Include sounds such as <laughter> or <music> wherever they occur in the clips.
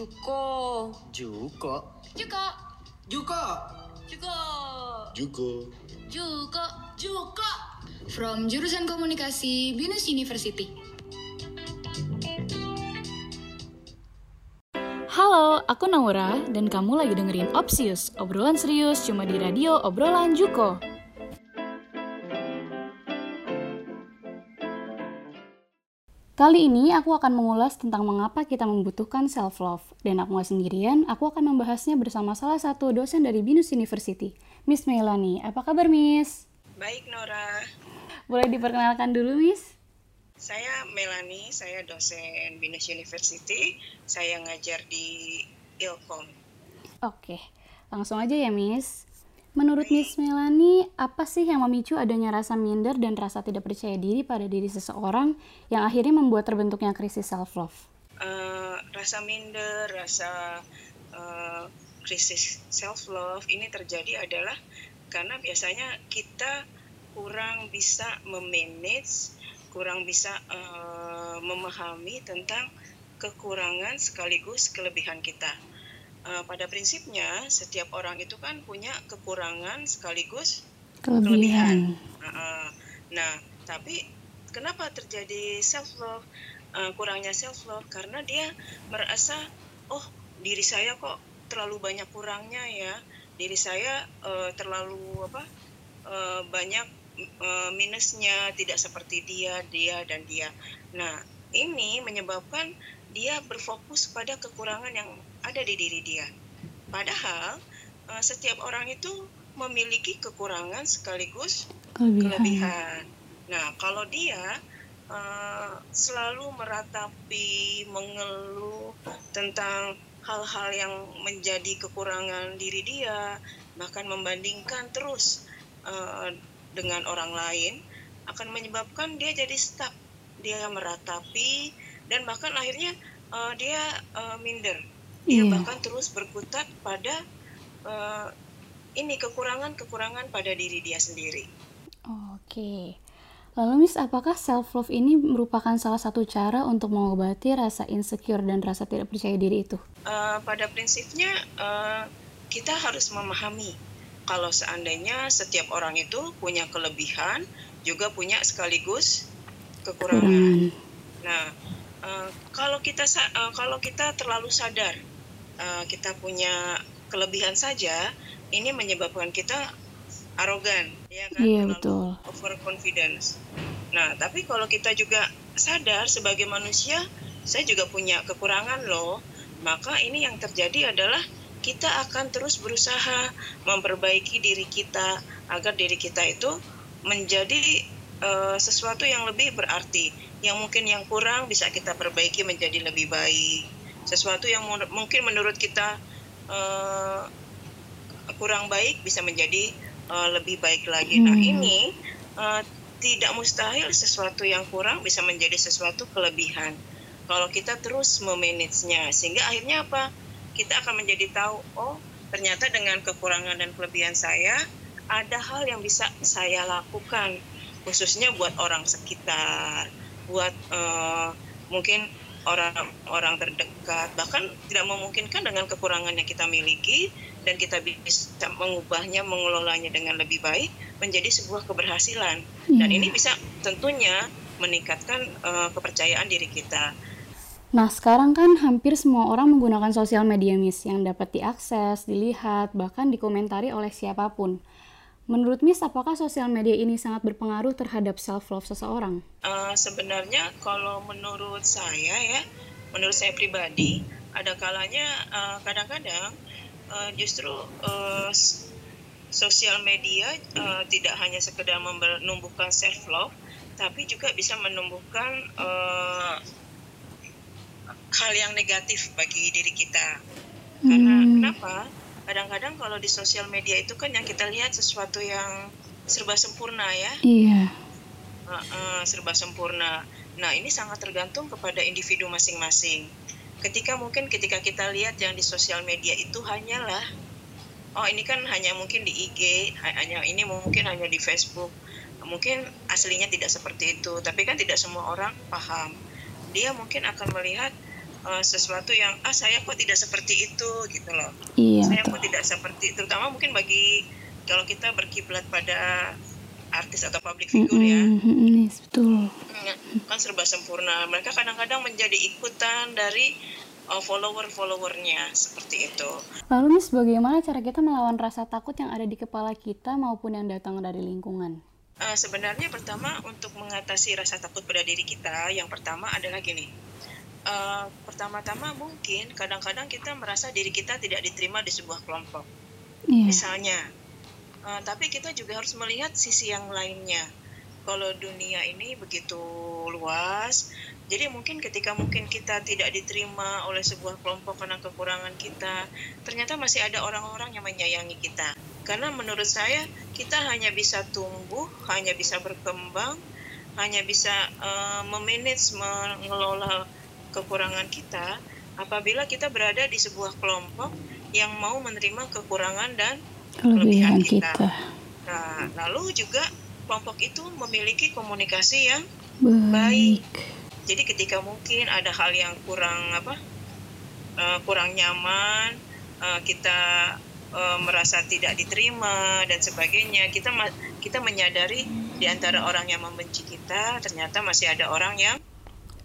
Juko. Juko. Juko. Juko. Juko. Juko. Juko. Juko. From jurusan komunikasi Binus University. Halo, aku Naura dan kamu lagi dengerin Opsius, obrolan serius cuma di radio obrolan Juko. Kali ini aku akan mengulas tentang mengapa kita membutuhkan self-love. Dan aku nggak sendirian, aku akan membahasnya bersama salah satu dosen dari Binus University, Miss Melanie. Apa kabar, Miss? Baik, Nora. Boleh diperkenalkan dulu, Miss? Saya Melanie, saya dosen Binus University. Saya ngajar di Ilkom. Oke, langsung aja ya, Miss. Menurut Miss Melanie, apa sih yang memicu adanya rasa minder dan rasa tidak percaya diri pada diri seseorang yang akhirnya membuat terbentuknya krisis self-love? Uh, rasa minder, rasa uh, krisis self-love ini terjadi adalah karena biasanya kita kurang bisa memanage, kurang bisa uh, memahami tentang kekurangan sekaligus kelebihan kita uh, pada prinsipnya setiap orang itu kan punya kekurangan sekaligus kelebihan. kelebihan. Uh, nah, tapi kenapa terjadi self love? Uh, kurangnya self love karena dia merasa oh diri saya kok terlalu banyak kurangnya ya, diri saya uh, terlalu apa uh, banyak uh, minusnya, tidak seperti dia, dia dan dia. Nah, ini menyebabkan dia berfokus pada kekurangan yang ada di diri dia. Padahal uh, setiap orang itu memiliki kekurangan sekaligus Kelebihan. kelebihan. Nah, kalau dia uh, selalu meratapi, mengeluh tentang hal-hal yang menjadi kekurangan diri dia, bahkan membandingkan terus uh, dengan orang lain, akan menyebabkan dia jadi stuck. Dia meratapi dan bahkan akhirnya uh, dia uh, minder dia Iya. bahkan terus berkutat pada uh, ini kekurangan-kekurangan pada diri dia sendiri. Oke. Lalu Miss, apakah self love ini merupakan salah satu cara untuk mengobati rasa insecure dan rasa tidak percaya diri itu? Uh, pada prinsipnya uh, kita harus memahami kalau seandainya setiap orang itu punya kelebihan juga punya sekaligus kekurangan. Kekurangan. Nah, uh, kalau kita uh, kalau kita terlalu sadar uh, kita punya kelebihan saja, ini menyebabkan kita arogan, ya kan? Iya, Terlalu betul. overconfidence. Nah, tapi kalau kita juga sadar sebagai manusia, saya juga punya kekurangan loh. Maka ini yang terjadi adalah kita akan terus berusaha memperbaiki diri kita agar diri kita itu menjadi eh, sesuatu yang lebih berarti. Yang mungkin yang kurang bisa kita perbaiki menjadi lebih baik. Sesuatu yang mu- mungkin menurut kita eh, kurang baik bisa menjadi uh, lebih baik lagi. Nah Hmm. ini uh, tidak mustahil sesuatu yang kurang bisa menjadi sesuatu kelebihan. Kalau kita terus memanagenya, sehingga akhirnya apa? Kita akan menjadi tahu, oh ternyata dengan kekurangan dan kelebihan saya ada hal yang bisa saya lakukan, khususnya buat orang sekitar, buat uh, mungkin orang-orang terdekat, bahkan tidak memungkinkan dengan kekurangan yang kita miliki dan kita bisa mengubahnya, mengelolanya dengan lebih baik menjadi sebuah keberhasilan. Dan Iya. ini bisa tentunya meningkatkan uh, kepercayaan diri kita. Nah, sekarang kan hampir semua orang menggunakan sosial media Miss yang dapat diakses, dilihat, bahkan dikomentari oleh siapa pun. Menurut Miss, apakah sosial media ini sangat berpengaruh terhadap self-love seseorang? Uh, sebenarnya kalau menurut saya ya, menurut saya pribadi, ada kalanya uh, kadang-kadang uh, justru uh, sosial media uh, tidak hanya sekedar menumbuhkan self love, tapi juga bisa menumbuhkan uh, hal yang negatif bagi diri kita. Karena Hmm. kenapa? Kadang-kadang kalau di sosial media itu kan yang kita lihat sesuatu yang serba sempurna ya. Iya. Uh, uh, serba sempurna. Nah, ini sangat tergantung kepada individu masing-masing. Ketika mungkin ketika kita lihat yang di sosial media itu hanyalah oh ini kan hanya mungkin di IG, ha- hanya ini mungkin hanya di Facebook. Mungkin aslinya tidak seperti itu, tapi kan tidak semua orang paham. Dia mungkin akan melihat uh, sesuatu yang ah saya kok tidak seperti itu gitu loh. Iya. Saya betul. kok tidak seperti terutama mungkin bagi kalau kita berkiblat pada artis atau public figure ya Mm-mm, mm-mm, yes, betul. Hmm, kan serba sempurna mereka kadang-kadang menjadi ikutan dari uh, follower-followernya seperti itu Lalu Miss, bagaimana cara kita melawan rasa takut yang ada di kepala kita maupun yang datang dari lingkungan? Uh, sebenarnya pertama untuk mengatasi rasa takut pada diri kita yang pertama adalah gini uh, pertama-tama mungkin kadang-kadang kita merasa diri kita tidak diterima di sebuah kelompok Iya. misalnya Uh, tapi kita juga harus melihat sisi yang lainnya. Kalau dunia ini begitu luas, jadi mungkin ketika mungkin kita tidak diterima oleh sebuah kelompok karena kekurangan kita, ternyata masih ada orang-orang yang menyayangi kita. Karena menurut saya kita hanya bisa tumbuh, hanya bisa berkembang, hanya bisa uh, memanage, mengelola kekurangan kita apabila kita berada di sebuah kelompok yang mau menerima kekurangan dan Kelebihan kita. kita. Nah, lalu juga kelompok itu memiliki komunikasi yang Baik. jadi ketika mungkin ada hal yang kurang apa eh, kurang nyaman, eh, kita eh, merasa tidak diterima dan sebagainya, kita kita menyadari di antara orang yang membenci kita ternyata masih ada orang yang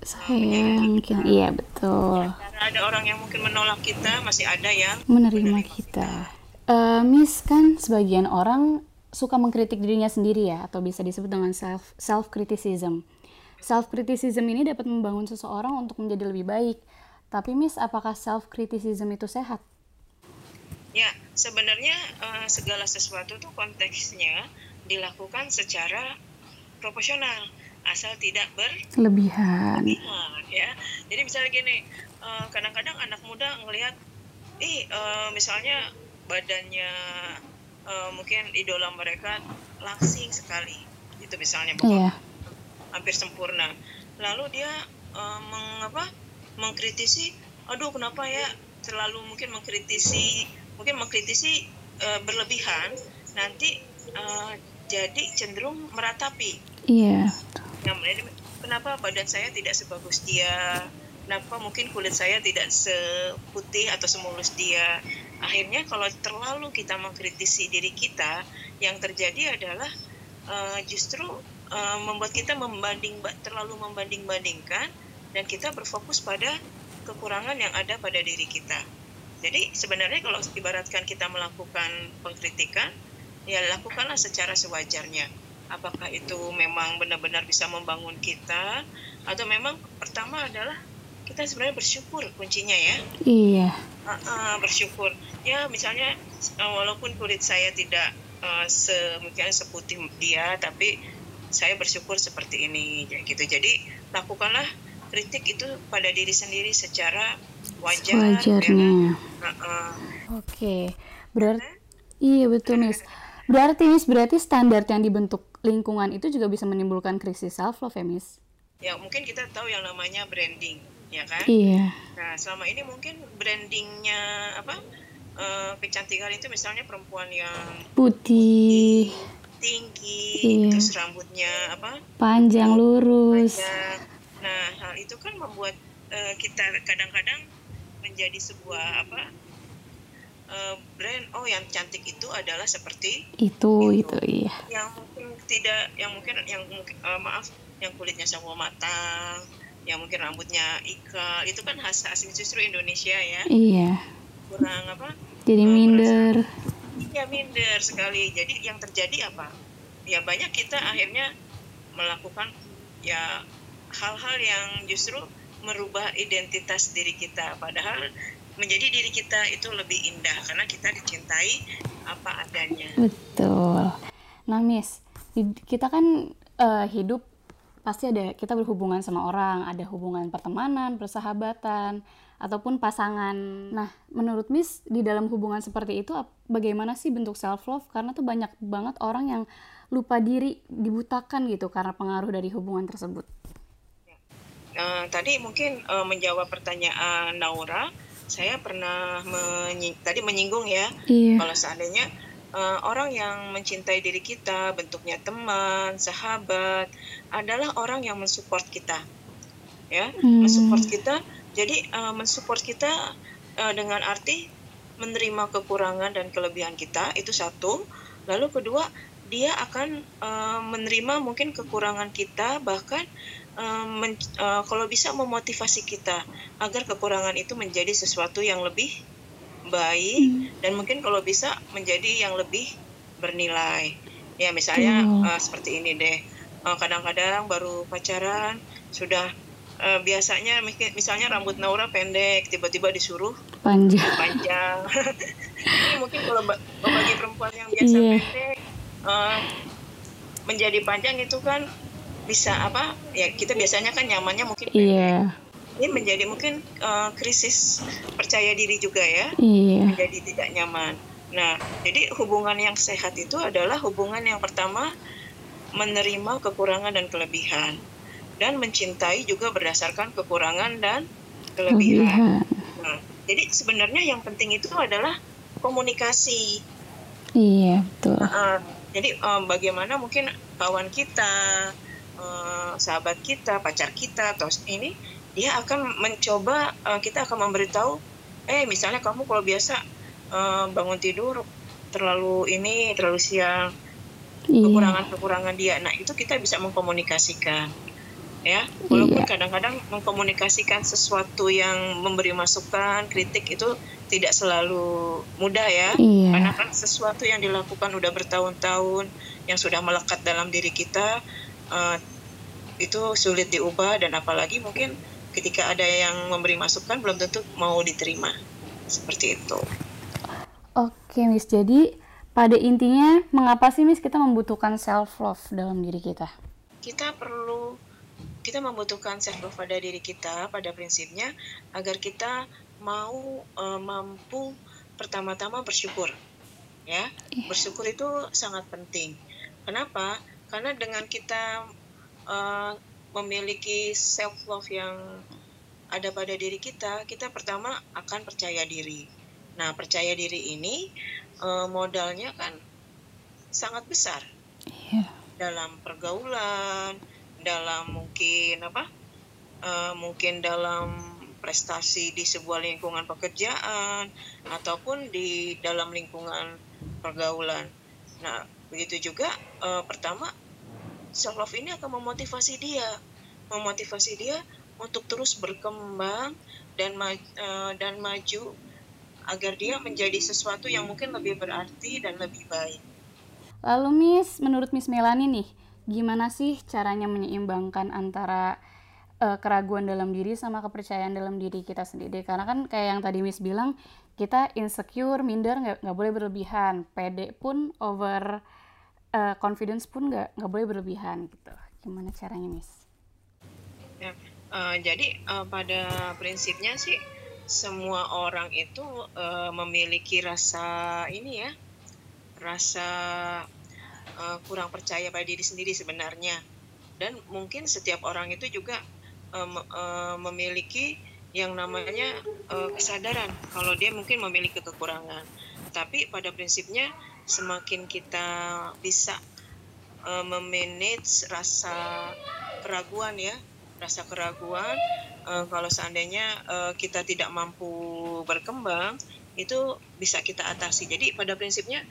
Sayang, mungkin iya betul. karena ada orang yang mungkin menolak kita, masih ada yang Menerima kita. Eh, Miss kan sebagian orang suka mengkritik dirinya sendiri ya, atau bisa disebut dengan self self criticism. Self criticism ini dapat membangun seseorang untuk menjadi lebih baik. Tapi Miss, apakah self criticism itu sehat? Ya, sebenarnya eh, segala sesuatu tuh konteksnya dilakukan secara proporsional, asal tidak berlebihan ya. Jadi misalnya gini, eh, kadang-kadang anak muda ngelihat, ih eh, misalnya badannya eh, mungkin idola mereka langsing sekali, itu misalnya pokoknya Iya. hampir sempurna. Lalu dia eh, mengapa mengkritisi, aduh kenapa ya terlalu mungkin mengkritisi mungkin mengkritisi eh, berlebihan nanti eh, jadi cenderung meratapi. Iya. Jadi, kenapa badan saya tidak sebagus dia? Kenapa mungkin kulit saya tidak seputih atau semulus dia? Akhirnya kalau terlalu kita mengkritisi diri kita, yang terjadi adalah eh, justru eh, membuat kita membanding terlalu membanding-bandingkan dan kita berfokus pada kekurangan yang ada pada diri kita. Jadi sebenarnya kalau ibaratkan kita melakukan pengkritikan, ya lakukanlah secara sewajarnya. Apakah itu memang benar-benar bisa membangun kita, atau memang pertama adalah kita sebenarnya bersyukur kuncinya ya. Iya. Ah, ah, bersyukur. Ya misalnya eh, walaupun kulit saya tidak eh, se mungkin seputih dia, tapi saya bersyukur seperti ini, ya gitu. Jadi lakukanlah kritik itu pada diri sendiri secara wajar. ya. Wajarnya. Ah, ah. Oke. Berarti iya betul Miss. Berarti Miss berarti standar yang dibentuk lingkungan itu juga bisa menimbulkan krisis self love ya Miss? Ya mungkin kita tahu yang namanya branding, ya kan? Iya. Nah selama ini mungkin brandingnya apa? eh, kecantikan itu misalnya perempuan yang Putih, tinggi, Iya. terus rambutnya apa? panjang, lurus. panjang. Nah, hal itu kan membuat eh, kita kadang-kadang menjadi sebuah apa eh, brand oh yang cantik itu adalah seperti Itu itu. iya. yang mungkin tidak yang mungkin yang mungkin eh, maaf yang kulitnya sawo matang yang mungkin rambutnya ikal itu kan khas asli justru Indonesia ya. Iya. kurang apa? Jadi Eh, minder. ya minder sekali. Jadi yang terjadi apa? Ya banyak kita akhirnya melakukan ya hal-hal yang justru merubah identitas diri kita. Padahal menjadi diri kita itu lebih indah karena kita dicintai apa adanya Betul. Nah, Miss, kita kan eh, hidup pasti ada kita berhubungan sama orang, ada hubungan pertemanan, persahabatan, ataupun pasangan. Nah, menurut Miss di dalam hubungan seperti itu bagaimana sih bentuk self love? Karena tuh banyak banget orang yang lupa diri, dibutakan gitu karena pengaruh dari hubungan tersebut. Eh, tadi mungkin eh, menjawab pertanyaan Naura saya pernah menyi- tadi menyinggung ya Iya. kalau seandainya eh, orang yang mencintai diri kita bentuknya teman sahabat adalah orang yang mensupport kita ya Hmm. mensupport kita Jadi uh, mensupport kita uh, dengan arti menerima kekurangan dan kelebihan kita itu satu. Lalu kedua dia akan uh, menerima mungkin kekurangan kita bahkan uh, men, uh, kalau bisa memotivasi kita agar kekurangan itu menjadi sesuatu yang lebih baik hmm. dan mungkin kalau bisa menjadi yang lebih bernilai. Ya misalnya hmm. uh, seperti ini deh. kadang-kadang uh, baru pacaran sudah uh, biasanya misalnya rambut Naura pendek tiba-tiba disuruh panjang panjang <laughs> ini mungkin kalau bagi perempuan yang biasa yeah. pendek uh, menjadi panjang itu kan bisa apa ya kita biasanya kan nyamannya mungkin pendek yeah. ini menjadi mungkin uh, krisis percaya diri juga ya yeah. menjadi tidak nyaman nah jadi hubungan yang sehat itu adalah hubungan yang pertama menerima kekurangan dan kelebihan dan mencintai juga berdasarkan kekurangan dan kelebihan. Nah, jadi sebenarnya yang penting itu adalah komunikasi. Iya betul. Uh, jadi um, bagaimana mungkin kawan kita, uh, sahabat kita, pacar kita atau ini dia akan mencoba uh, kita akan memberitahu, eh misalnya kamu kalau biasa uh, bangun tidur terlalu ini terlalu siang iya. kekurangan-kekurangan dia. Nah itu kita bisa mengkomunikasikan ya walaupun iya. kadang-kadang mengkomunikasikan sesuatu yang memberi masukan kritik itu tidak selalu mudah ya iya. karena kan sesuatu yang dilakukan udah bertahun-tahun yang sudah melekat dalam diri kita uh, itu sulit diubah dan apalagi mungkin ketika ada yang memberi masukan belum tentu mau diterima seperti itu. Oke Miss, jadi pada intinya mengapa sih Miss kita membutuhkan self love dalam diri kita? Kita perlu kita membutuhkan self love pada diri kita pada prinsipnya agar kita mau uh, mampu pertama-tama bersyukur ya. Iya. bersyukur itu sangat penting. Kenapa? Karena dengan kita uh, memiliki self love yang ada pada diri kita kita pertama akan percaya diri. Nah percaya diri ini uh, modalnya kan sangat besar. Yeah. dalam pergaulan dalam mungkin apa uh, mungkin dalam prestasi di sebuah lingkungan pekerjaan ataupun di dalam lingkungan pergaulan. Nah, begitu juga uh, pertama self love ini akan memotivasi dia, memotivasi dia untuk terus berkembang dan ma uh, dan maju agar dia menjadi sesuatu yang mungkin lebih berarti dan lebih baik. Lalu Miss, menurut Miss Melani nih, gimana sih caranya menyeimbangkan antara uh, keraguan dalam diri sama kepercayaan dalam diri kita sendiri? Karena kan kayak yang tadi Miss bilang kita insecure minder nggak nggak boleh berlebihan. Pede pun over uh, confidence pun nggak nggak boleh berlebihan gitu. Gimana caranya Miss? Ya, uh, jadi uh, pada prinsipnya sih semua orang itu uh, memiliki rasa ini ya rasa uh, kurang percaya pada diri sendiri sebenarnya. Dan mungkin setiap orang itu juga um, uh, memiliki yang namanya uh, kesadaran kalau dia mungkin memiliki kekurangan. Tapi pada prinsipnya semakin kita bisa uh, memanage rasa keraguan ya rasa keraguan uh, kalau seandainya uh, kita tidak mampu berkembang itu bisa kita atasi. Jadi pada prinsipnya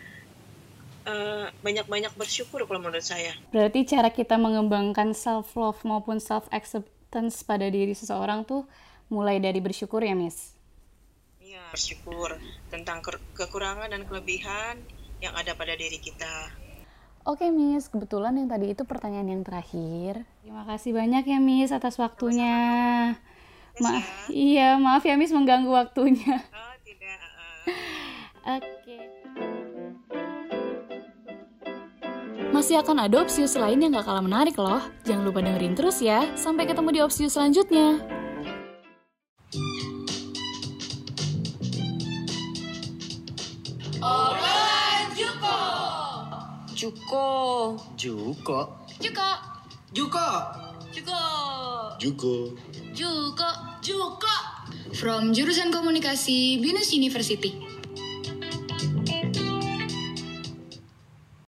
banyak banyak-banyak bersyukur kalau menurut saya. Berarti cara kita mengembangkan self love maupun self acceptance pada diri seseorang tuh mulai dari bersyukur ya, Miss. Iya, bersyukur tentang ke kekurangan dan kelebihan yang ada pada diri kita. Oke Miss, kebetulan yang tadi itu pertanyaan yang terakhir. Terima kasih banyak ya Miss atas waktunya. Ma ya. iya, maaf ya Miss mengganggu waktunya. Oh, tidak. <laughs> Oke. Masih akan ada Opsius lain yang gak kalah menarik loh. Jangan lupa dengerin terus ya. Sampai ketemu di Opsius selanjutnya. Juko. Juko. Juko. Juko. Juko. Juko. Juko. Juko. Juko. From jurusan komunikasi Binus University.